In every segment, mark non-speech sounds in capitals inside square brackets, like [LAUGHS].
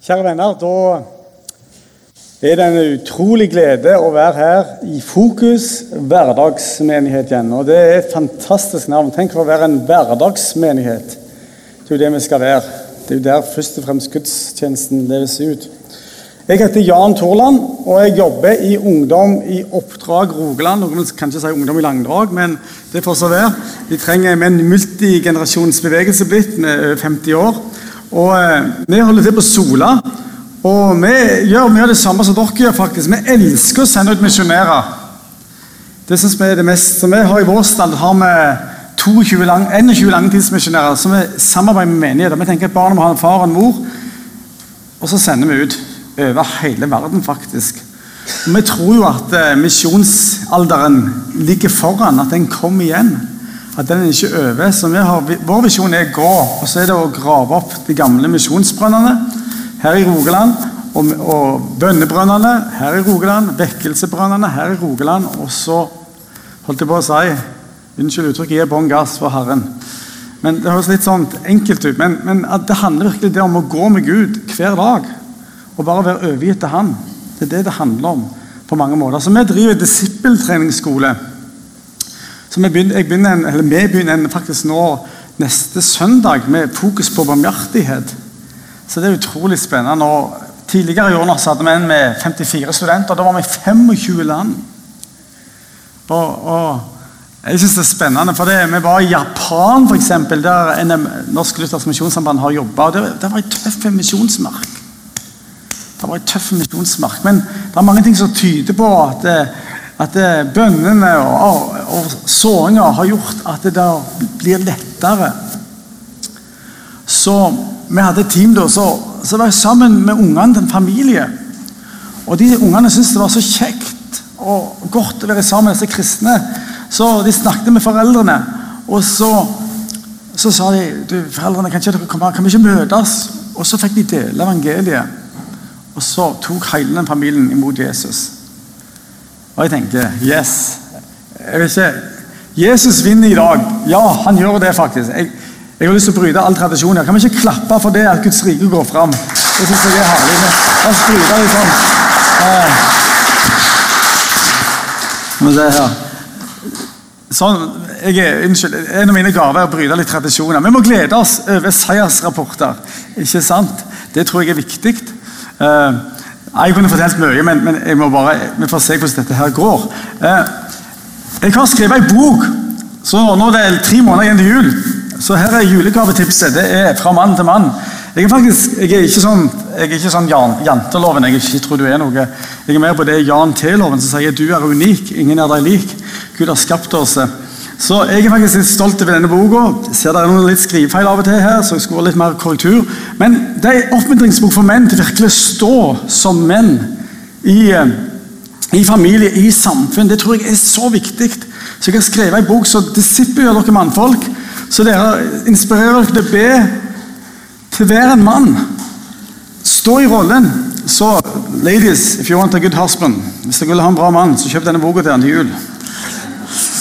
Kjære venner, da er det en utrolig glede å være her i Fokus hverdagsmenighet igjen. Og det er et fantastisk navn. Tenk å være en hverdagsmenighet. Det er jo det vi skal være. Det er jo der først og fremst gudstjenesten leves ut. Jeg heter Jan Torland, og jeg jobber i Ungdom i Oppdrag Rogaland. Noen kan ikke si Ungdom i Langdrag, men det får så være. De trenger med en multigenerasjonsbevegelse blitt med 50 år. Og eh, Vi holder til på Sola. Og vi gjør mye av det samme som dere gjør. faktisk. Vi elsker å sende ut misjonærer. Det synes vi er det mest. Så vi har I vår stand har vi 22 lang, 21 langtidsmisjonærer som vi samarbeider med menigheter. Vi tenker at barna må ha en far og en mor, og så sender vi ut over hele verden, faktisk. Og Vi tror jo at eh, misjonsalderen ligger foran, at den kommer igjen. At den ikke over. Så har, Vår visjon er å gå, og så er det å grave opp de gamle misjonsbrønnene her i Rogaland. Og, og bønnebrønnene her i Rogaland, vekkelsebrønnene her i Rogaland. Og så holdt jeg på å si Unnskyld uttrykket, gi bånn gass for Herren. Men Det høres litt sånn enkelt ut, men, men det handler virkelig om å gå med Gud hver dag. Og bare være overgitt til Han. Det er det det handler om på mange måter. Så Vi driver disippeltreningsskole. Så vi begynner, begynner en, eller vi begynner en, faktisk nå neste søndag med fokus på barmhjertighet. Så det er utrolig spennende. Og tidligere i år hadde vi en med 54 studenter. Da var vi i 25 land. Og, og jeg synes det er spennende, for det, Vi var i Japan, for eksempel, der NM, Norsk Luthersk Misjonssamband har jobba. Det, det var en tøff misjonsmark. Det var en tøff misjonsmark. Men det er mange ting som tyder på at, at bønnene og, og såringa har gjort at det der blir lettere. Så vi hadde et team da, så, så var jeg sammen med ungene til en familie. Og de ungene syntes det var så kjekt og godt å være sammen med disse kristne. Så de snakket med foreldrene, og så, så sa de du, foreldrene, kan, ikke kan vi ikke møtes? Og så fikk de dele evangeliet. Og så tok hele den familien imot Jesus. Og jeg tenker yes. Jeg vet ikke, Jesus vinner i dag. Ja, han gjør det faktisk. Jeg, jeg har lyst til å bryte all tradisjon. Kan vi ikke klappe for det at Guds rike går fram? Det synes jeg er herlig. La oss bryte litt sånn. Skal vi se her. Sånn, jeg er, unnskyld, En av mine gaver er å bryte litt tradisjoner. Vi må glede oss over seiersrapporter. Ikke sant? Det tror jeg er viktig. Uh, jeg kunne fortalt mye, men, men jeg må bare, vi får se hvordan dette her går. Uh, jeg har skrevet ei bok, så nå er det tre måneder igjen til jul. Så her er julegavetipset. Det er fra mann til mann. Jeg er faktisk, jeg er ikke sånn, jeg er ikke sånn Jan, janteloven. Jeg ikke tror du er noe. Jeg er mer på det Jan T-loven som sier du er unik, ingen er deg lik. Gud har skapt oss. Så jeg er faktisk litt stolt over denne boka. Ser det er noen litt skrivefeil av og til her, så jeg skulle litt mer korrektur. Men det er en oppmuntringsbok for menn til virkelig å stå som menn i, eh, i familie, i samfunn. Det tror jeg er så viktig. Så jeg har skrevet en bok som disippelgjør dere mannfolk så dere inspirerer dere til å be til hver en mann. Stå i rollen. Så ladies, if you want a good husband Hvis dere vil ha en bra mann, så kjøp denne boka til han til jul.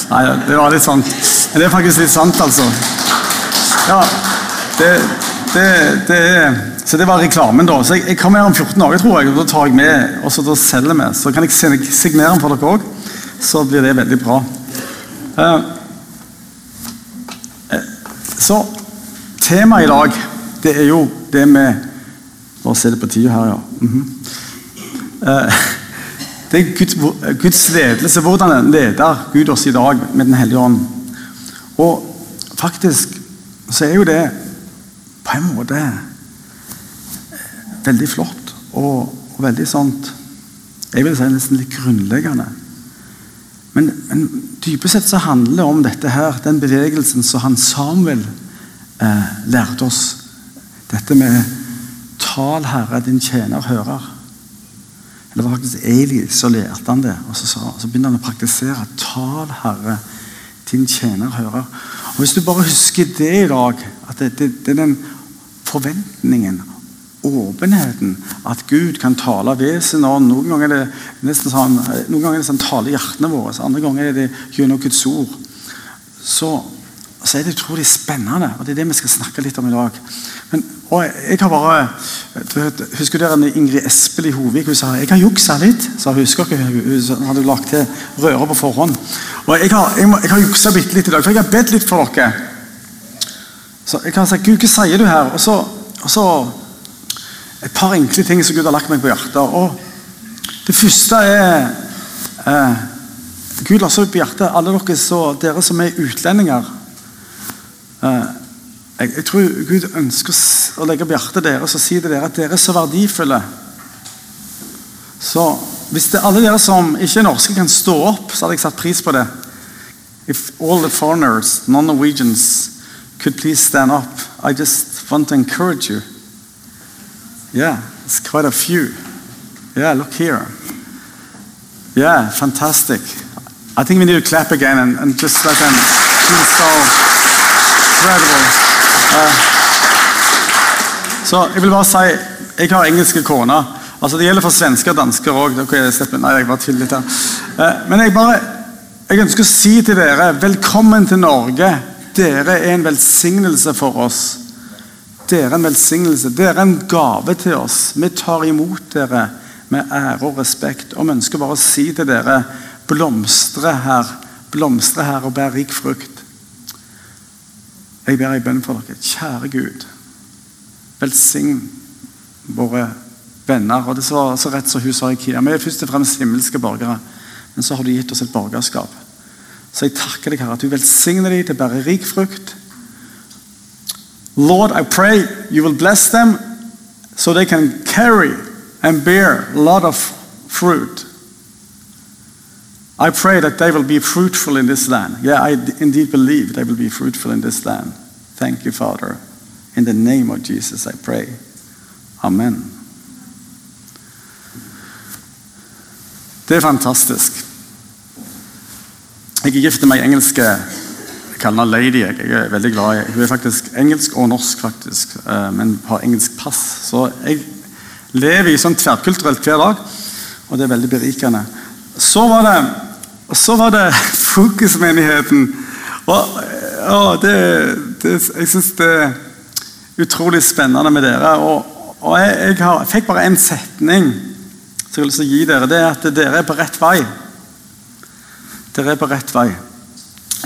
Nei, det var litt sant. Men det er faktisk litt sant, altså. Ja, det, det, det så det var reklamen, da. Så jeg, jeg kommer her om 14 dager, tror jeg, og da tar jeg med, og så da selger vi. Så kan jeg signere den for dere òg. Så blir det veldig bra. Uh, så temaet i dag, det er jo det med Bare se det på tida her, ja. Mm -hmm. Det er Guds, Guds, ledelse. Hvordan leder Gud oss i dag med Den hellige ånd? Og faktisk så er jo det på en måte eh, veldig flott og, og veldig sånt Jeg vil si nesten litt grunnleggende. Men, men dypest sett så handler det om dette her, den bevegelsen som han Samuel eh, lærte oss. Dette med 'Tal, Herre, din tjener hører'. Eller var faktisk Eli så lærte han det, og så, så begynner han å praktisere. 'Tal, Herre, din tjener hører'. Og Hvis du bare husker det i dag, at det, det, det er den forventningen åpenheten. At Gud kan tale ånd. Noen ganger er det nesten sånn, noen ganger er det sånn tale hjertene våre, så andre ganger er det gjennom Guds ord. Så, så, er det utrolig spennende, og det er det vi skal snakke litt om i dag. Men Og jeg har bare Husker dere Ingrid Espelid Hovig? Hun sa jeg har juksa litt. Så husker dere, Hun hadde lagt til rører på forhånd. Og Jeg har, jeg, jeg har juksa bitte litt i dag, for jeg har bedt litt for dere. Så jeg kan si, Gud, hva sier du her? Og så, og så et par enkle ting som Gud har lagt meg på hjertet. Og Det første er eh, Gud la så på hjertet alle dere, så, dere som er utlendinger. Eh, jeg, jeg, tror Gud ønsker å legge opp hjertet deres og si til dere at dere er så verdifulle. Så hvis det er alle dere som ikke er norske, kan stå opp, så hadde jeg satt pris på det. If all the foreigners, non-Norwegians, could please stand up. I just want to encourage you. Yeah, it's quite a few. Yeah, look here. Yeah, fantastic. I think we need to clap again and, and just let them feel so incredible. Uh, så jeg vil bare si Jeg har engelske koner. Altså, det gjelder for svensker og dansker òg. Nei, jeg bare litt her. Uh, men jeg bare jeg ønsker å si til dere velkommen til Norge. Dere er en velsignelse for oss. Dere er en velsignelse. Dere er en gave til oss. Vi tar imot dere med ære og respekt. Og vi ønsker bare å si til dere blomstre her, blomstre her og bær rik frukt. Jeg ber i bønn for dere. Kjære Gud, velsign våre venner. Og det var så rett som hun sa i Kia. Vi er først og fremst himmelske borgere, men så har du gitt oss et borgerskap. Så jeg takker deg, Herre, at du velsigner dem til å bære rik frukt. Lord, I pray you will bless them so they can carry and bear a lot of fruit. I pray that they will be fruitful in this land. Yeah, I indeed believe they will be fruitful in this land. Thank you, Father. In the name of Jesus, I pray. Amen. Det er fantastisk. Jeg er gift med ei engelske jeg kaller henne Lady. Jeg er veldig glad i Hun er faktisk engelsk og norsk, faktisk, eh, men har engelsk pass. Så jeg lever i sånn tverrkulturelt hver dag, og det er veldig berikende. Så var det og så var det Fokusmenigheten. Og, og det, det, jeg syns det er utrolig spennende med dere. Og, og jeg, jeg, har, jeg, fikk bare én setning som jeg har lyst til å gi dere. Det er at dere er på rett vei. Dere er på rett vei.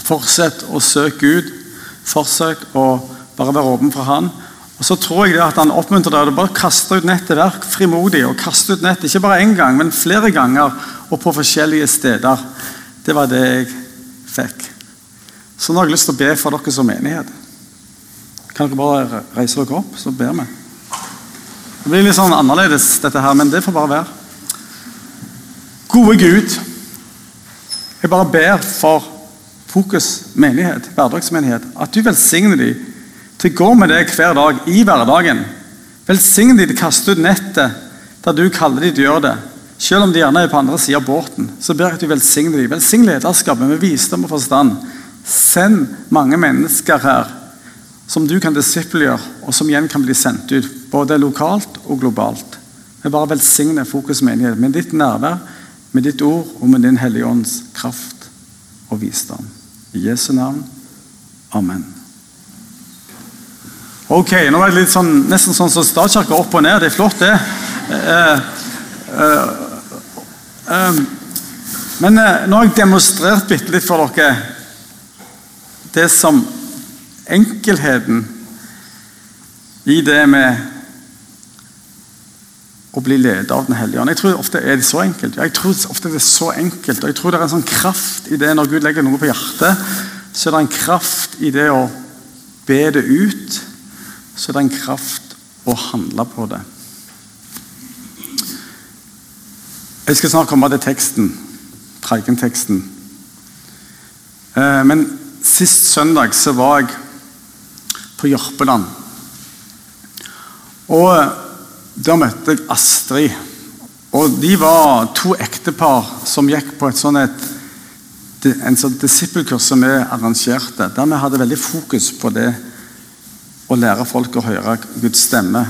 Fortsett å søke Gud. Forsøk å bare være åpen for Han. Og så tror jeg det at Han oppmuntrer deg til å bare kaste ut nettet. Vær frimodig og kaste ut nettet. Ikke bare én gang, men flere ganger og på forskjellige steder. Det var det jeg fikk. Så nå har jeg lyst til å be for dere som menighet. Kan dere bare reise dere opp, så ber vi. Det blir litt sånn annerledes, dette her, men det får bare være. Gode Gud, jeg bare ber for Fokus menighet, hverdagsmenighet, at du velsigner dem til gå med deg hver dag i hverdagen. Velsign de til å kaste ut nettet der du kaller de til å gjøre det. Selv om de gjerne er på andre siden av båten, så ber jeg at du velsigner dem. Velsign lederskapet med visdom og forstand. Send mange mennesker her som du kan disippelgjøre, og som igjen kan bli sendt ut, både lokalt og globalt. Vi bare velsigner Fokus menighet med ditt nærvær, med ditt ord og med din Hellige Ånds kraft og visdom. I Jesu navn. Amen. Ok, nå var det sånn, nesten sånn som statskirka opp og ned. Det er flott, det. Eh, eh, eh, men uh, nå har jeg demonstrert bitte litt for dere det som enkelheten i det med å bli leder av Den hellige ånd. Jeg tror ofte er det så enkelt. Jeg tror ofte det er så enkelt, og jeg tror det er en sånn kraft i det når Gud legger noe på hjertet. Så er det en kraft i det å be det ut. Så er det en kraft å handle på det. Jeg skal snart komme til teksten, prekenteksten. Eh, men sist søndag så var jeg på Jørpeland. Og eh, der møtte jeg Astrid. Og de var to ektepar som gikk på et sånn et, en sånn disippelkurs som vi arrangerte. Der vi hadde veldig fokus på det å lære folk å høre Guds stemme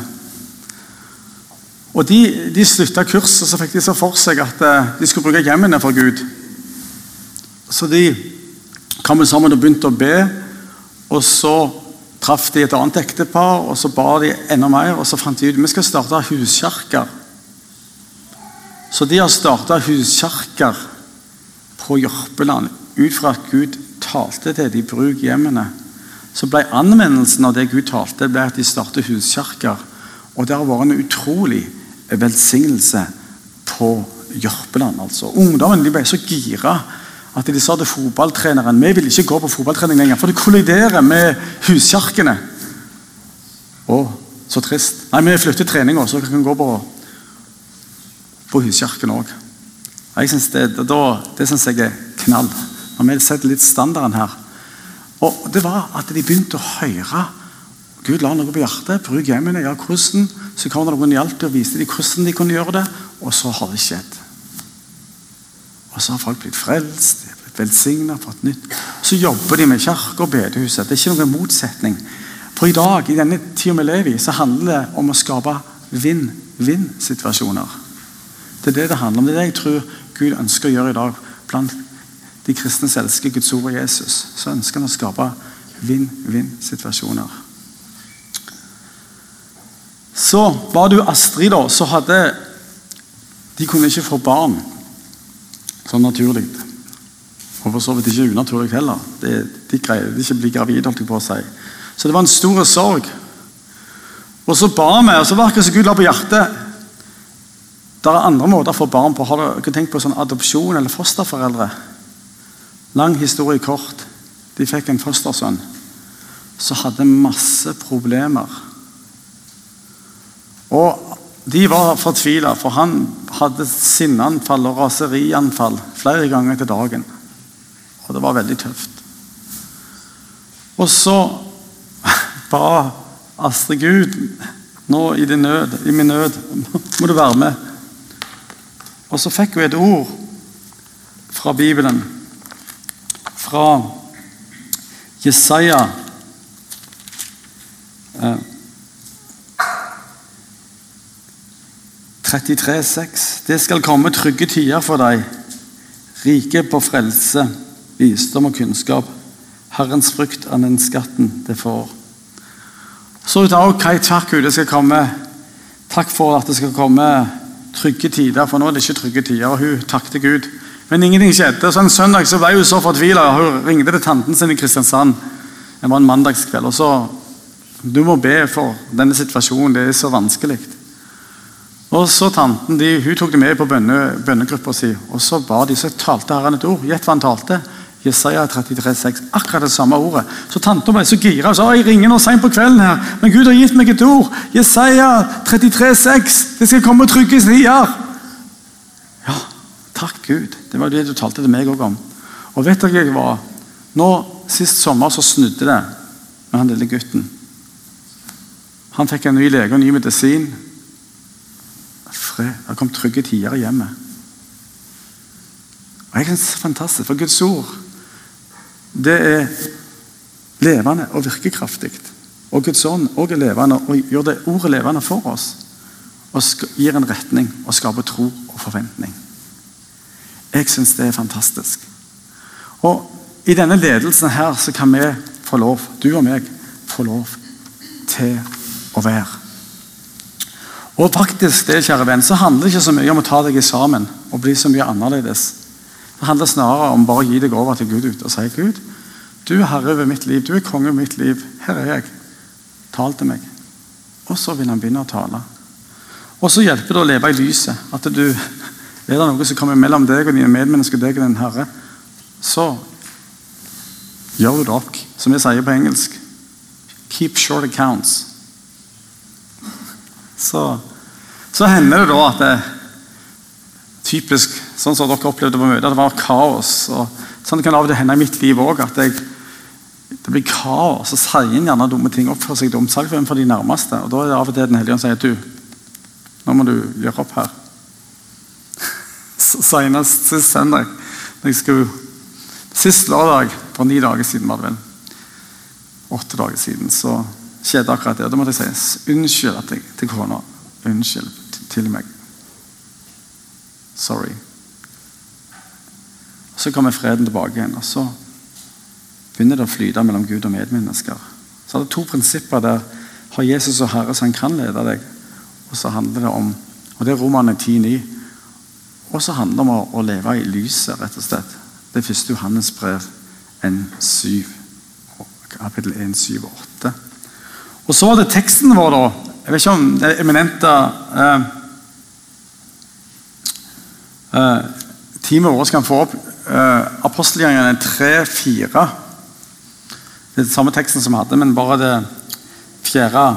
og De, de slutta kurset, så fikk de så for seg at eh, de skulle bruke hjemmene for Gud. Så de kom sammen og begynte å be. Og så traff de et annet ektepar, og så ba de enda mer. Og så fant de ut vi skal starte huskjerker. Så de har starta huskjerker på Jørpeland ut fra at Gud talte til de bruk brukhjemmene. Så ble anvendelsen av det Gud talte, ble at de startet huskirker. Og det har vært en utrolig velsignelse på Jørpeland. altså. Ungdommen ble så gira at de sa til fotballtreneren vi vil ikke gå på fotballtrening lenger, for det kolliderer med huskirkene. Å, så trist. Nei, vi flytter treninga, så vi kan gå på, på huskirken òg. Det, det, det syns jeg er knall. Når vi setter litt standarden her. Og det var at de begynte å høre Gud la noe på hjertet. Bruk hjemmene. Ja, hvordan? Så kom det noen hjalp til å vise dem hvordan de kunne gjøre det, og så har det skjedd. Og så har folk blitt frelst, de har blitt velsigna, fått nytt. Så jobber de med kirke og bedehuset. Det er ikke noen motsetning. For i dag, i denne tida vi lever i, så handler det om å skape vinn-vinn-situasjoner. Det er det det handler om. Det er det jeg tror Gud ønsker å gjøre i dag blant de kristne som elsker Guds ord og Jesus. Så ønsker han å skape vinn-vinn-situasjoner. Så var du Astrid, da, så hadde De kunne ikke få barn sånn naturlig. Og for så vidt ikke unaturlig heller. De, de greide ikke å bli gravide. holdt jeg på å si. Så det var en stor sorg. Og så ba vi, og så var det som Gud la på hjertet Det er andre måter å få barn på. Har dere tenkt på sånn adopsjon eller fosterforeldre? Lang historie kort. De fikk en fostersønn som hadde masse problemer. Og de var fortvila, for han hadde sinneanfall og raserianfall flere ganger til dagen. Og det var veldig tøft. Og så [LAUGHS] ba Astrid Gud nå i, nød, i min nød må du være med. Og så fikk hun et ord fra Bibelen. Fra Jesaja eh, 33,6. Det skal komme trygge tider for deg, rike på frelse, visdom og kunnskap. Herrens frykt er den skatten det får. Så ut av Kai takk det skal komme. Takk for at det skal komme trygge tider, for nå er det ikke trygge tider. og Hun takket Gud. Men ingenting skjedde. Så En søndag så ble hun så fortvila. Hun ringte til tanten sin i Kristiansand. Det var en mandagskveld. og så Du må be for denne situasjonen. Det er så vanskelig. Og så tanten de, hun tok det med på bønne, bønnegruppa si, og så ba de, så talte Herren et ord. Gjett hva han talte. Jesaja 33,6. Akkurat det samme ordet. Så tanta ble så gira og sa jeg ringer nå sent på kvelden, her, men Gud har gitt meg et ord. Jesaja 33,6. Det skal komme trygge stier. Takk Gud. Det var det du talte til meg òg om. Og vet dere jeg var? Nå, Sist sommer så snudde det med han lille gutten. Han fikk en ny lege og ny medisin fred. Det kom trygge tider i hjemmet. Og jeg synes det er fantastisk, for Guds ord det er levende og virkekraftig. Og Guds ånd også er levende og gjør det ordet levende for oss. Og gir en retning og skaper tro og forventning. Jeg syns det er fantastisk. Og I denne ledelsen her så kan vi få lov, du og meg, få lov til å være. Og faktisk det, kjære venn, så handler det ikke så mye om å ta deg sammen og bli så mye annerledes. Det handler snarere om bare å gi deg over til Gud ut og si Gud, du er herre over mitt liv, du er konge over mitt liv. Her er jeg. Tal til meg. Og så vil han begynne å tale. Og så hjelper det å leve i lyset. At du er det noe som kommer mellom deg og dine medmennesker deg og den Herre, så gjør du det opp. Som jeg sier på engelsk Keep short accounts så, så hender det da at det typisk sånn som dere opplevde på møtet, at det var kaos. og Sånn kan det av og til hende i mitt liv òg. At jeg, det blir kaos. Så sier en gjerne dumme ting, oppfører seg dumt. Selv for de nærmeste. og Da er det av og til Den hellige sier du, nå må du gjøre opp her. Senest sist søndag jeg skulle, Sist lørdag, for ni dager siden, var det vel. Åtte dager siden. så skjedde akkurat det. Da måtte jeg si unnskyld at jeg, til kona. Unnskyld til meg. Sorry. Så kommer freden tilbake igjen. og Så begynner det å flyte mellom Gud og medmennesker. Så er det to prinsipper der. Har Jesus og Herre så han kan lede deg. Og så handler det om og det er Romerne 10,9. Og så handler det om å, leve i lyset, rett og slett. Det er første Johannes brev 1,7. Kapittel 1, 7 og 8. Og så var det teksten vår, da. Jeg vet ikke om det eminente eh, eh, teamet vårt kan få opp eh, apostelgjerningene 3-4. Det er den samme teksten som vi hadde, men bare det fjerde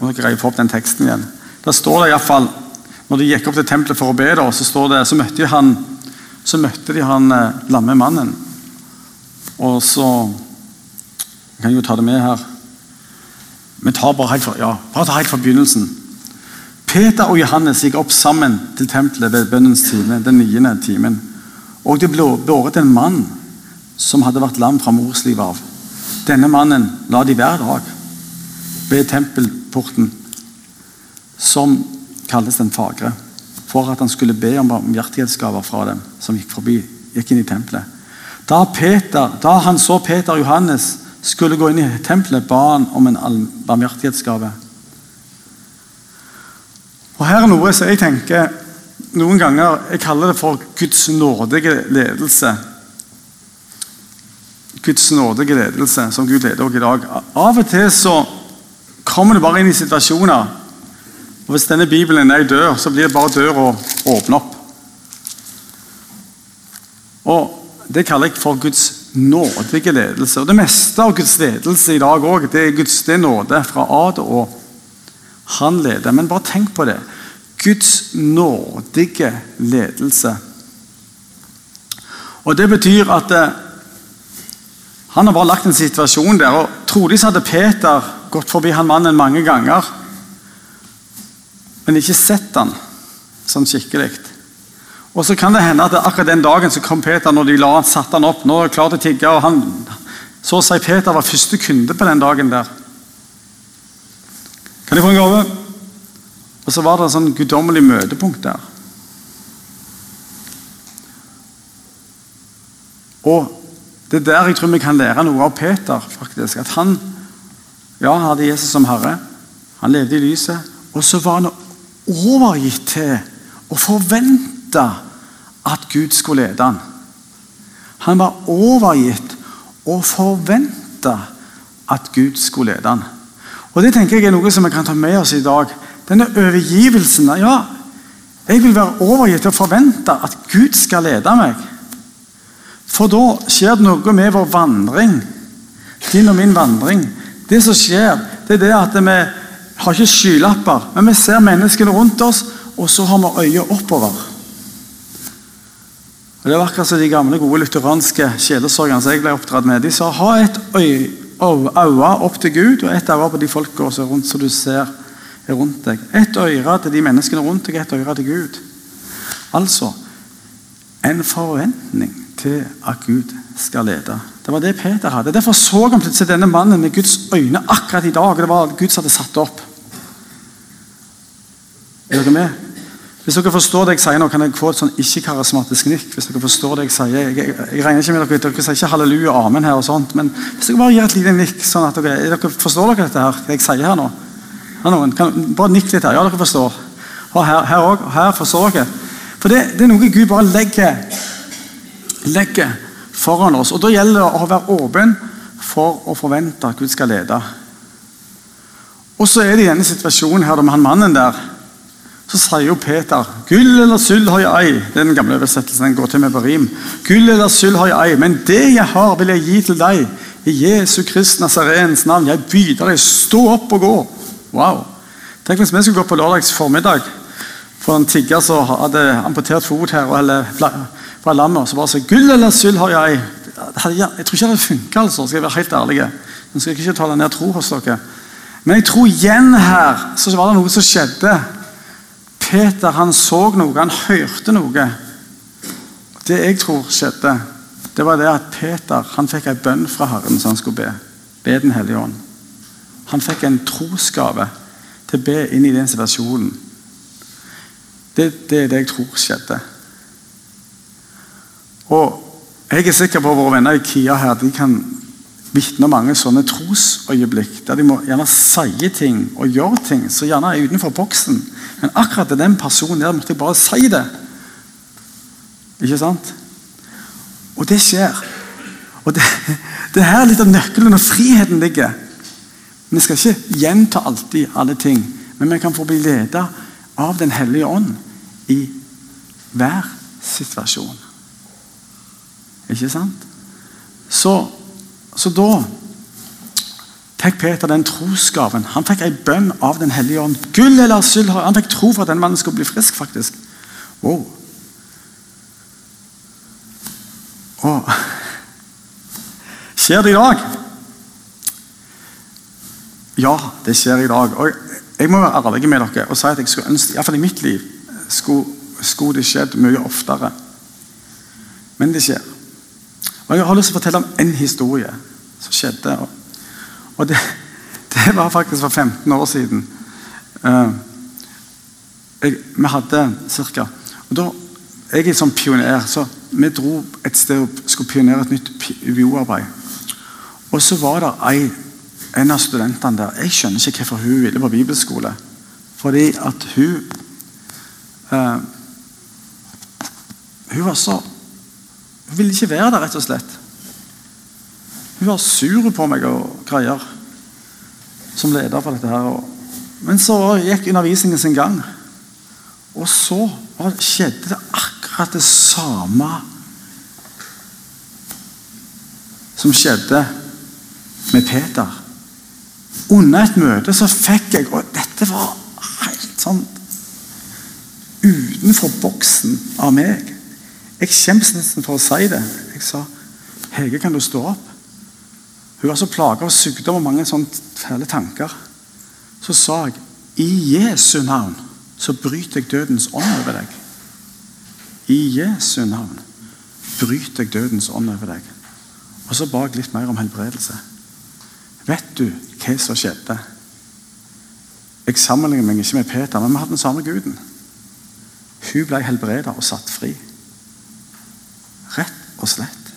Om dere greier å få opp den teksten igjen. Der står det iallfall Når de gikk opp til tempelet for å be, da, så, står det, så, møtte de han, så møtte de han eh, lamme mannen. Og så Jeg kan jo ta det med her. Men ta bare helt fra, ja, bare ta helt fra begynnelsen. Peter og Johannes gikk opp sammen til tempelet ved bønnens time, den niende timen. Og det ble båret en mann som hadde vært lam fra mors liv av. Denne mannen la de hver dag ved tempelporten, som kalles Den fagre, for at han skulle be om barmhjertighetsgaver fra dem som gikk forbi, gikk inn i tempelet. Da, Peter, da han så Peter og Johannes skulle gå inn i tempelet, ba han om en barmhjertighetsgave. Og Her er noe som jeg tenker noen ganger Jeg kaller det for Guds nådige ledelse. Guds nådige ledelse, som Gud leder oss i dag. Av og til så kommer du bare inn i situasjoner. Og Hvis denne Bibelen er ei dør, så blir det bare døra å åpne opp. Og Det kaller jeg for Guds nådige ledelse. Og Det meste av Guds ledelse i dag også, det er Guds det nåde fra A til Å. Han leder. Men bare tenk på det. Guds nådige ledelse. Og Det betyr at eh, han har bare lagt en situasjon der. og Trolig hadde Peter gått forbi han mannen mange ganger, men ikke sett han sånn skikkelig. Og så kan det hende at akkurat den dagen så kom Peter når de la, satte han opp. nå er klar til å tigge, og han, Så å Peter var første kunde på den dagen der. Kan jeg få en gave? Og så var det et sånn guddommelig møtepunkt der. Og det er der jeg tror vi kan lære noe av Peter. faktisk, At han ja, hadde Jesus som herre. Han levde i lyset. Og så var han overgitt til å forvente at Gud skulle lede han. Han var overgitt og forventa at Gud skulle lede han. Og Det tenker jeg er noe som vi kan ta med oss i dag. Denne overgivelsen. Ja, jeg vil være overgitt og forvente at Gud skal lede meg. For da skjer det noe med vår vandring. Din og min vandring. Det som skjer, det er det at vi har ikke skylapper, men vi ser menneskene rundt oss, og så har vi øyet oppover. Og Det var akkurat som de gamle, gode lutheranske sjelesorgene som jeg ble oppdratt med. De sa ha et øye opp til Gud og et øye på de folka som du ser er rundt deg. Et øre til de menneskene rundt deg, et øre til Gud. Altså en forventning til at Gud skal lede. Det var det Peter hadde. Derfor så han plutselig denne mannen med Guds øyne akkurat i dag. og Det var Gud som hadde satt opp. Er dere med? Hvis dere forstår det jeg sier nå, kan jeg få et sånn ikke-karismatisk nikk. hvis dere forstår det Jeg sier. Jeg, jeg, jeg regner ikke med dere, dere sier ikke halleluja amen her, og sånt, men hvis dere bare gir et lite nikk sånn at dere, dere Forstår dere dette her, det jeg sier her nå? her noen? Kan, bare nikk litt her. Ja, dere forstår. Og her, her. Her forstår dere. For det, det, er noe Gud bare legger, legger foran oss. Og Da gjelder det å være åpen for å forvente at Gud skal lede. Og så er det i denne situasjonen her med han mannen der. Så sier jo Peter Gull eller sølv har jeg ei. Det er den gamle oversettelsen. den går til med på rim. Gull eller sølv har jeg ei, men det jeg har, vil jeg gi til deg. I Jesu Krist Nazarens navn. Jeg byder deg, stå opp og gå. Wow. Tenk hvis vi skulle gå på lørdags formiddag for en tigger som hadde amputert fot her, eller fra landet, og så bare sa 'Gull eller sølv har jeg'. ei. Jeg tror ikke det hadde funka, altså, skal jeg være helt ærlig. Nå skal jeg ikke tale ned tro hos dere. Men jeg tror igjen her så var det noe som skjedde. Peter han så noe, han hørte noe. Det jeg tror skjedde, det var det at Peter han fikk en bønn fra Herren som han skulle be. Be Den hellige ånd. Han fikk en trosgave til å be inn i den situasjonen. Det, det er det jeg tror skjedde. Og Jeg er sikker på at våre venner i KIA her, de kan vitner mange sånne trosøyeblikk der de må gjerne si ting og gjøre ting som gjerne er utenfor boksen. Men akkurat til den personen der måtte jeg bare si det. Ikke sant? Og det skjer. Og det, [LAUGHS] det her er litt av nøkkelen når friheten ligger. Vi skal ikke gjenta alltid alle ting, men vi kan få bli ledet av Den hellige ånd i hver situasjon. Ikke sant? Så, så da fikk Peter den trosgaven. Han fikk ei bønn av Den hellige ånd. Gull eller sølv Han fikk tro for at den mannen skulle bli frisk, faktisk. Wow. Og Skjer det i dag? Ja, det skjer i dag. Og jeg må være ærlig med dere og si at jeg skulle ønske, iallfall i mitt liv, skulle, skulle det skjedd mye oftere. Men det skjer. Og Jeg har lyst til å fortelle om en historie som skjedde. Og det, det var faktisk for 15 år siden. Uh, jeg, vi hadde da, Jeg er sånn pioner, så vi dro et sted og skulle pionere et nytt UiO-arbeid. Og så var det ei, en av studentene der Jeg skjønner ikke hvorfor hun ville på bibelskole. Fordi at hun uh, Hun var så ville ikke være der, rett og slett. Hun var sur på meg og greier som leder for dette. her. Men så gikk undervisningen sin gang. Og så skjedde det akkurat det samme som skjedde med Peter. Under et møte så fikk jeg Og dette var helt sånn utenfor boksen av meg. Jeg skjemmes nesten for å si det. Jeg sa, 'Hege, kan du stå opp?' Hun var så plaga av sykdom og mange sånne fæle tanker. Så sa jeg, 'I Jesu navn så bryter jeg dødens ånd over deg.' I Jesu navn bryter jeg dødens ånd over deg. Og så ba jeg litt mer om helbredelse. Vet du hva som skjedde? Jeg sammenligner meg ikke med Peter, men vi hadde den samme guden. Hun ble helbredet og satt fri. Og slett.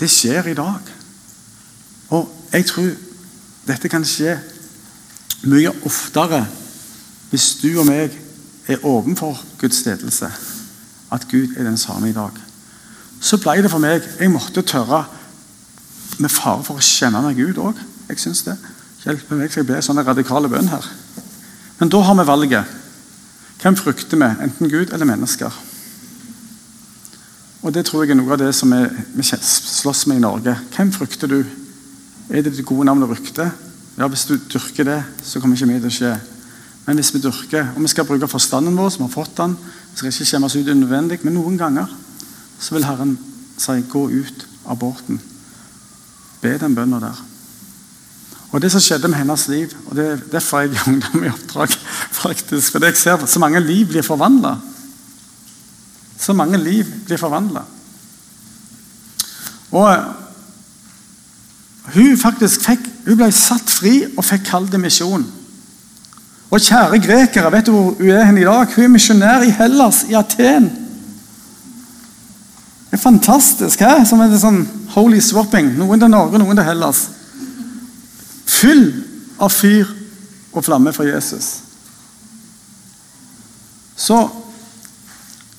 Det skjer i dag. Og jeg tror dette kan skje mye oftere hvis du og meg er åpen Guds ledelse. At Gud er den samme i dag. Så ble det for meg Jeg måtte tørre, med fare for å kjenne meg Gud òg. Jeg syns det hjelper meg for jeg ble sånne radikale bønn her. Men da har vi valget. Hvem frykter vi? Enten Gud eller mennesker? Og Det tror jeg er noe av det som vi slåss med i Norge. Hvem frykter du? Er det ditt gode navn og rykte? Ja, Hvis du dyrker det, så kommer ikke mye til å skje. Men hvis vi dyrker, og vi skal bruke forstanden vår, som har fått den, vi skal ikke skjemmes ut unødvendig, men noen ganger så vil Herren si 'gå ut av båten'. Be den bønna der. Og Det som skjedde med hennes liv, og det er derfor jeg er ungdom i oppdrag [LAUGHS] faktisk, For jeg ser at så mange liv blir forvandla. Så mange liv blir forvandla. Og eh, hun faktisk fikk, hun ble satt fri og fikk kall til misjon. Og kjære grekere, vet du hvor hun er hen i dag? Hun er misjonær i Hellas, i Aten. Det er fantastisk. her Som det sånn holy swapping. Noen til Norge, noen til Hellas. Full av fyr og flamme for Jesus. Så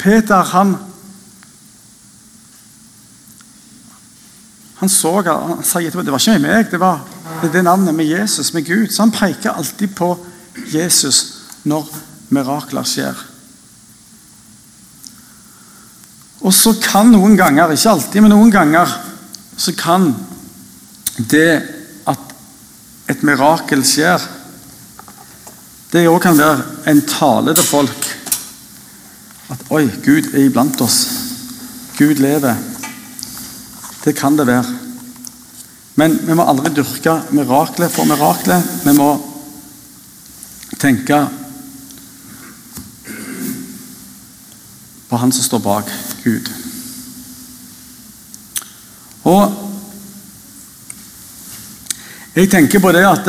Peter han Han så han sa etterpå det var ikke meg, det var det, det navnet med Jesus, med Gud. Så han peker alltid på Jesus når mirakler skjer. Og så kan noen ganger, ikke alltid, men noen ganger, så kan det at et mirakel skjer, det òg kan være en tale til folk at Oi, Gud er iblant oss. Gud lever. Det kan det være. Men vi må aldri dyrke miraklet for miraklet. Vi må tenke på Han som står bak Gud. Og jeg tenker på det at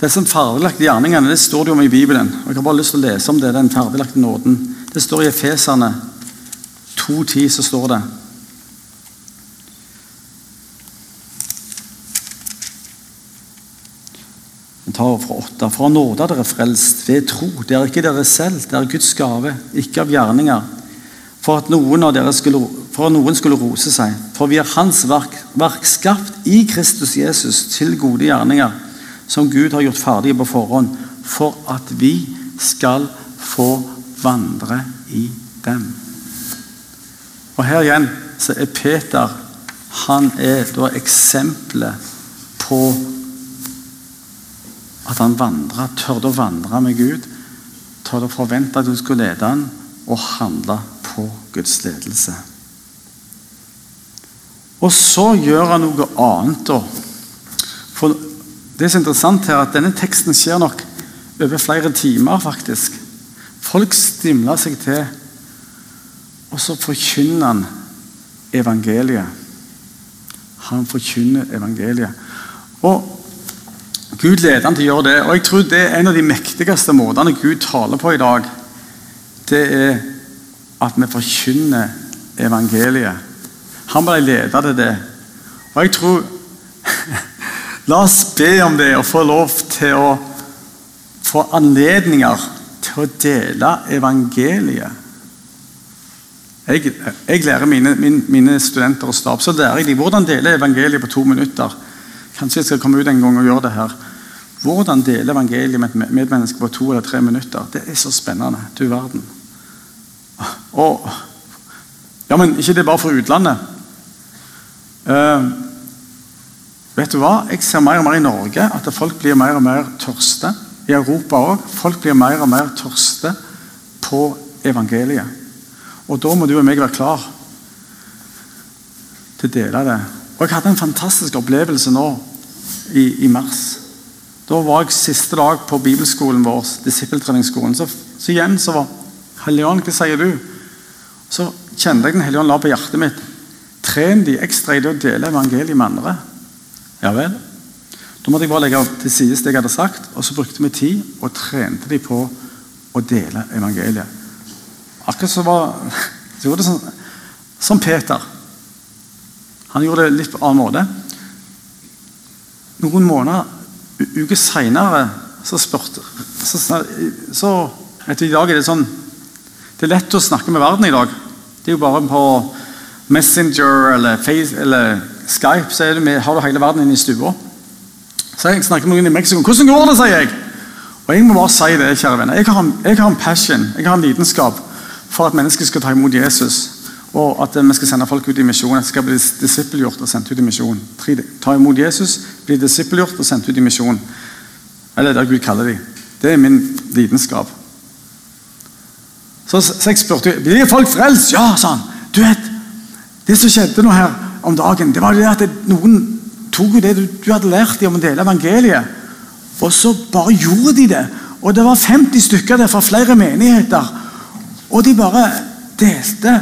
Disse ferdiglagte gjerningene det står det om i Bibelen. og Jeg har bare lyst til å lese om det, den ferdiglagte nåden. Det står i Efeserne 2.10 så står det Jeg tar fra for å nåde er dere frelst ved tro. Det er ikke dere selv, det er Guds gave, ikke av gjerninger. For at noen av dere skulle, for at noen skulle rose seg. For vi er Hans verk, verk skapt i Kristus Jesus til gode gjerninger, som Gud har gjort ferdige på forhånd, for at vi skal få vandre i dem. Og Her igjen så er Peter han er da eksempelet på at han vandra, tørde å vandre med Gud. Tørde å forvente at du skulle lede han, og handle på Guds ledelse. Og så gjør han noe annet, da. Det er så interessant her at denne teksten skjer nok over flere timer, faktisk. Folk stimler seg til, og så forkynner han evangeliet. Han forkynner evangeliet. Og Gud leder han til å gjøre det. Og jeg tror det er en av de mektigste måtene Gud taler på i dag. Det er at vi forkynner evangeliet. Han ble leder til det. Og jeg tror La oss be om det og få lov til å få anledninger til å dele evangeliet. Jeg, jeg lærer mine, mine, mine, studenter og stab, så lærer jeg dem hvordan dele evangeliet på to minutter. Kanskje jeg skal komme ut en gang og gjøre det her. Hvordan dele evangeliet med et medmenneske på to eller tre minutter. Det er så spennende. Du verden. Og, ja, men ikke det bare for utlandet. Uh, vet du hva? Jeg ser mer og mer i Norge at folk blir mer og mer tørste i Europa òg. Folk blir mer og mer tørste på evangeliet. Og da må du og meg være klar til å dele det. Og Jeg hadde en fantastisk opplevelse nå i, i mars. Da var jeg siste dag på bibelskolen vår, disippeltreningsskolen. Så, så igjen så var Helligånd, hva sier du? Så kjente jeg Den hellige ånd la på hjertet mitt. Tren de ekstra i det å dele evangeliet med andre. Ja vel. Da måtte jeg bare legge til side det jeg hadde sagt, og så brukte vi tid og trente de på å dele evangeliet. Akkurat så var så det sånn, som Peter. Han gjorde det litt på annen måte. Noen måneder, uker seinere, så spurte så, så etter I dag er det sånn Det er lett å snakke med verden i dag. Det er jo bare på Messenger eller, Face, eller Skype så det, har du hele verden inne i stua. Så jeg snakker med noen i Mexico. 'Hvordan går det?' sier jeg. Og jeg må bare si det, kjære venner. Jeg har, jeg har en passion, jeg har en lidenskap for at mennesker skal ta imot Jesus. Og at vi skal sende folk ut i misjon. At de skal bli disippelgjort og sendt ut i misjon. Ta imot Jesus, bli disippelgjort og sendt ut i misjon. Eller det Gud kaller dem. Det er min lidenskap. Så, så jeg spurte blir folk frelst. Ja, sa han. Du vet, Det som skjedde nå her om dagen, det var det at noen tok jo det du, du hadde lært dem om å dele evangeliet, og så bare gjorde de det. Og det var 50 stykker der fra flere menigheter. Og de bare delte.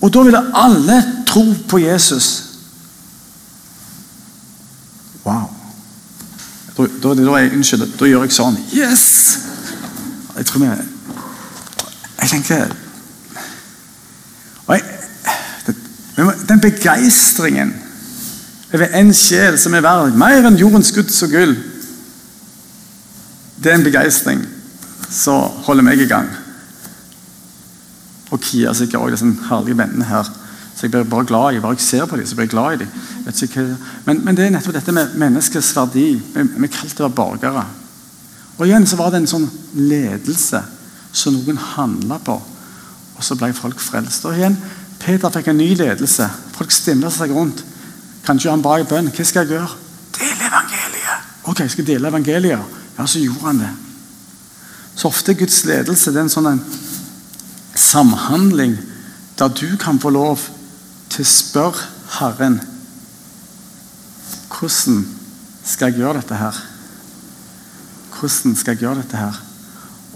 Og da ville alle tro på Jesus. Wow. Da, da, da, jeg, unnskyld, da gjør jeg sånn. Yes! Jeg tror vi Jeg tenker jeg, Den begeistringen over en sjel som er verd mer enn jordens guds og gull. Det er en begeistring som holder meg i gang. Og Kia sikkert òg, disse herlige vennene her. Så jeg blir bare glad i Bare jeg ser på dem, så blir jeg glad i dem. Men, men, det er nettopp dette med menneskets verdi. Vi, vi kalte det borgere. Og igjen så var det en sånn ledelse som noen handla på. Og så ble folk frelst. Og igjen, Peter fikk en ny ledelse. Folk stimla seg rundt. Kanskje han ba i bønn. Hva skal jeg gjøre? Del evangeliet. Ok, jeg skal dele evangeliet. Ja, så gjorde han det. Så ofte er Guds ledelse det er en sånn en samhandling der du kan få lov til å spørre Herren Hvordan skal jeg gjøre dette her? Hvordan skal jeg gjøre dette her?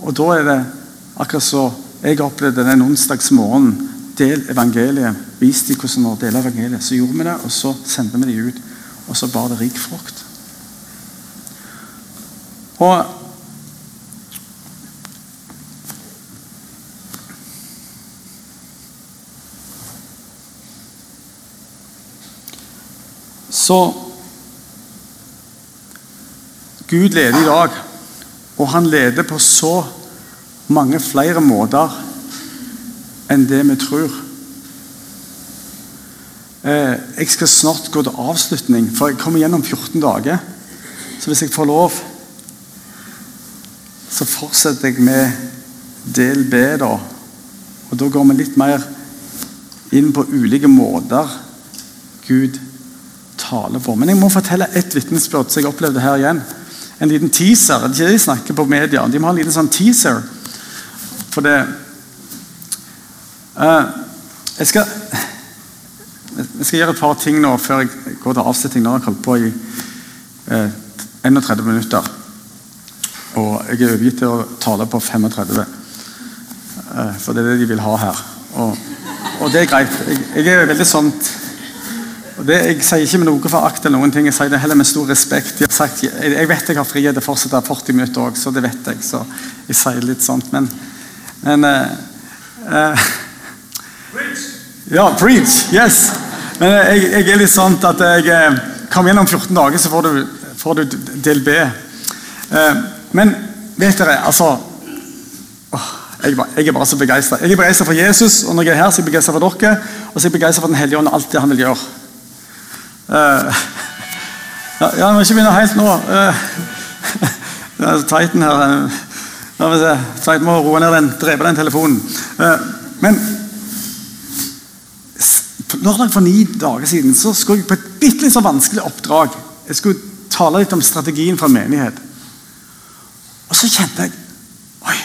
Og da er det akkurat så jeg opplevde den onsdagsmorgenen del evangeliet, vis dem hvordan vi deler evangeliet. Så gjorde vi det, og så sendte vi dem ut. Og så bar det rik frukt. Og Så Gud leder i dag, og han leder på så mange flere måter enn det vi tror. Eh, jeg skal snart gå til avslutning, for jeg kommer gjennom 14 dager. Så hvis jeg får lov, så fortsetter jeg med del B, da. Og da går vi litt mer inn på ulike måter Gud taler på. Men jeg må fortelle ett vitnesbyrd som jeg opplevde her igjen. En liten teaser. Ikke de snakker på media, de må ha en liten sånn teaser. For det Jeg skal jeg skal gjøre et par ting nå før jeg går til avslutning. Nå har jeg holdt på i eh, 31 minutter. Og jeg er overgitt til å tale på 35. Uh, for det er det de vil ha her. Og, og det er greit. Jeg, jeg er veldig sånn det, Jeg sier ikke med noe for akt eller noen ting, jeg sier det heller med stor respekt. Jeg, sagt, jeg, vet jeg har frihet til å fortsette 40 minutter òg, så det vet jeg. Så jeg sier litt sånt, men, men uh, uh, Ja, preach! Yes! Men jeg, jeg, er litt sånn at jeg eh, kommer gjennom 14 dager, så får du, får du del B. Uh, men vet dere, altså jeg, er bare så begeistra. Jeg er begeistra for Jesus, og når jeg er her, så er jeg begeistra for dere. Og så er jeg begeistra for Den hellige ånd og alt det han vil gjøre. [LAUGHS] Ja, jeg må ikke begynne helt nå. [LAUGHS] Uh, Titan her. Uh, Titan må roe ned den, drepe den telefonen. Men lørdag for ni dager siden så skulle jeg på et bitte litt så vanskelig oppdrag. Jeg skulle tale litt om strategien for en menighet. Og så kjente jeg Oi!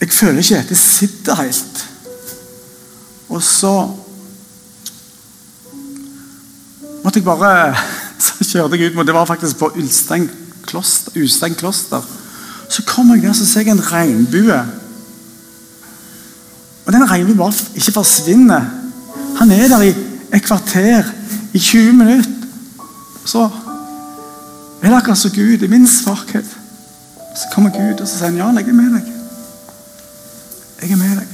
Jeg føler ikke at det sitter helt. Og så måtte jeg bare [LAUGHS] Så kjørte jeg ut mot Det var faktisk på Ulstein kloster. Ulstein kloster. Så kom jeg der så ser jeg en regnbue. Og den regnbuen bare ikke forsvinner. Han er der i et kvarter, i 20 minutter. Så er det akkurat som Gud, i min svakhet. Så kommer Gud og så sier han, ja, jeg er med deg. Jeg er med deg.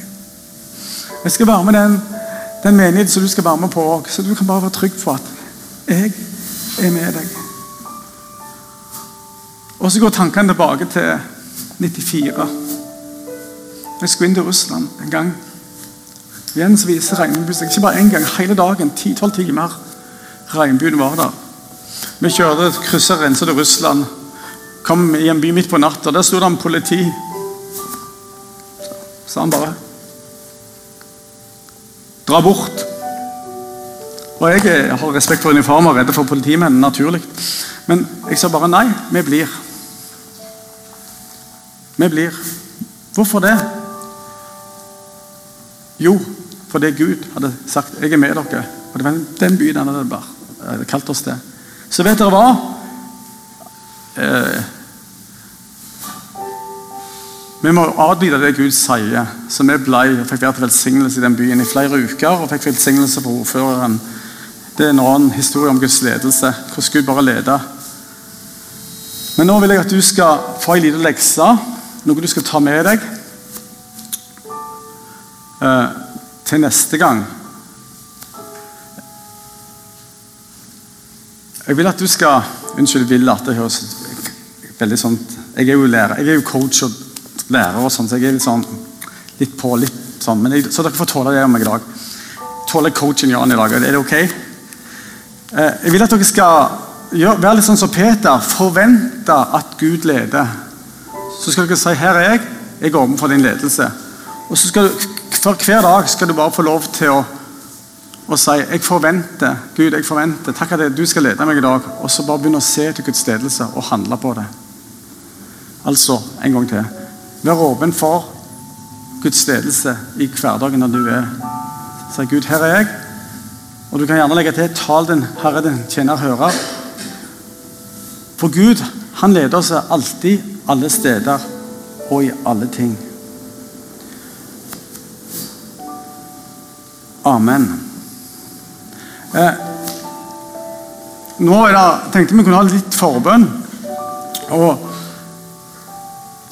Jeg skal være med den, den menigheten som du skal være med på òg, så du kan bare være trygg på at jeg er med deg. Og så går tankene tilbake til 94. Jeg skulle inn til Russland en gang. Igjen så viser regnbuen ikke bare én gang, hele dagen. 10-12 timer. Regnbuen var der. Vi kjørte kryssa grensa til Russland. Kom i en by midt på natta. Der sto det en politi. Sa han bare Dra bort. Og jeg har respekt for uniformer og redde for politimenn, naturlig. Men jeg sa bare nei, vi blir. Vi blir. Hvorfor det? Jo, fordi Gud hadde sagt 'jeg er med dere'. Og Det var den byen han hadde bare kalt oss til. Så vet dere hva? Eh, vi må adlyde det Gud sier. Så vi ble, og fikk være til velsignelse i den byen i flere uker. og fikk velsignelse fra ordføreren. Det er en annen historie om Guds ledelse. Hvordan Gud bare leder. Men nå vil jeg at du skal få ei lita lekse. Noe du skal ta med deg. Eh, til neste gang. Jeg vil at du skal Unnskyld, vil at det høres veldig sånn Jeg er jo lærer, jeg er jo coach og lærer, og sånn, så jeg er litt sånn litt på, litt sånn. Men jeg, så dere får tåle det om meg i dag. Tåler coachen Jan i dag. Er det ok? Eh, jeg vil at dere skal gjøre, være litt sånn som Peter. Forvente at Gud leder. Så skal dere si 'Her er jeg. Jeg går for din ledelse'. Og så skal du for hver dag skal du bare få lov til å, å si 'Jeg forventer, Gud, jeg forventer. Takk at du skal lede meg i dag.' Og så bare begynne å se til Guds ledelse og handle på det. Altså, en gang til. Vær åpen for Guds ledelse i hverdagen når du er Si 'Gud, her er jeg.' Og du kan gjerne legge til 'Tal den Herre din tjener hører'. For Gud, han leder oss alltid, alle steder og i alle ting. Amen. Eh, nå det, tenkte vi kunne ha litt forbønn. Og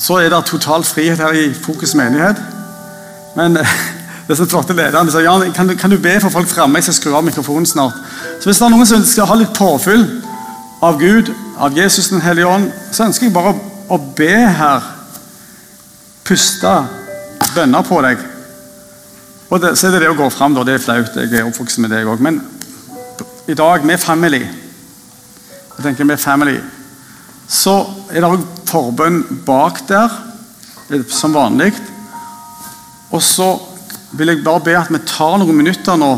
så er det total frihet her i Fokus menighet. Men eh, [LAUGHS] disse flotte lederne sa Jan, kan du, kan du be for folk framme? Jeg skal skru av mikrofonen snart. Så Hvis det er noen som skal ha litt påfyll av Gud, av Jesus den hellige ånd, så ønsker jeg bare å be her. Puste bønner på deg. Og det, så er det det å gå fram, da. Det er flaut. Jeg er oppvokst med det òg. Men i dag, med family Jeg tenker med family Så er det òg forbønn bak der, som vanlig. Og så vil jeg bare be at vi tar noen minutter nå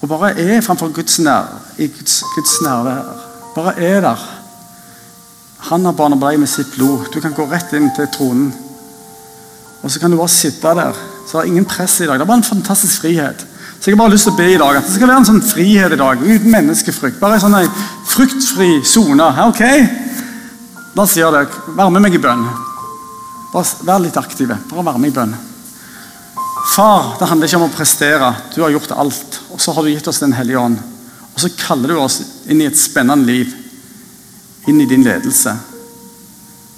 og bare er framfor Guds, nær, i Guds, Guds nærvær. Bare er der. Han har barna blei med sitt blod. Du kan gå rett inn til tronen. Og så kan du bare sitte der. Så det er ingen press i dag. Det er bare en fantastisk frihet. Så jeg har bare lyst til å be i dag at det skal være en sånn frihet i dag, uten menneskefrykt. Bare en sånn fruktfri sone. Ok? Da sier dere. Vær med meg i bønn. Bare Vær litt aktive. Bare vær med i bønn. Far, det handler ikke om å prestere. Du har gjort alt. Og så har du gitt oss Den hellige ånd. Og så kaller du oss inn i et spennende liv. Inn i din ledelse.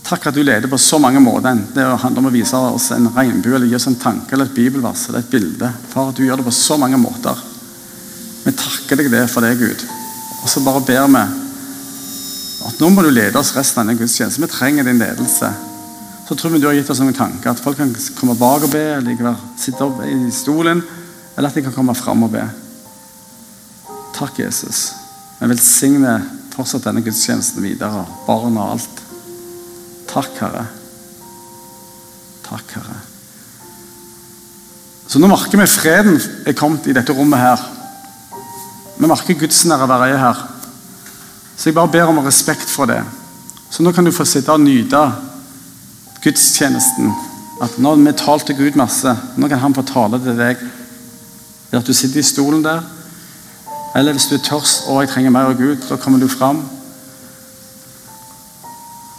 Takk at du leder på så mange måter. Det handler om å vise oss en regnbue, eller gi oss en tanke eller et bibelvers eller et bilde. Far, du gjør det på så mange måter. Vi takker deg det for det, Gud. Og så bare ber vi at nå må du lede oss resten av denne gudstjenesten. Vi trenger din ledelse så tror vi du har gitt oss noen tanker. At folk kan komme bak og be, eller sitte opp i stolen, eller at de kan komme fram og be. Takk, Jesus. Jeg velsigner fortsatt denne gudstjenesten videre. Barn og alt. Takk, Herre. Takk, Herre. Så nå merker vi freden er kommet i dette rommet her. Vi merker Guds nærvær er her. Så jeg bare ber om respekt for det. Så nå kan du få sitte og nyte gudstjenesten. At nå har vi talt til Gud masse, nå kan han få tale til deg. At du sitter i stolen der. Eller hvis du er tørst og jeg trenger mer av Gud, da kommer du fram.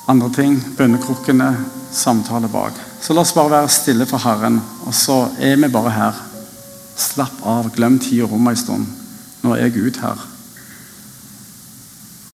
Andre ting, bønnekrukkene, samtale bak. Så la oss bare være stille for Herren, og så er vi bare her. Slapp av, glem tid og rom en stund. Nå er Gud her.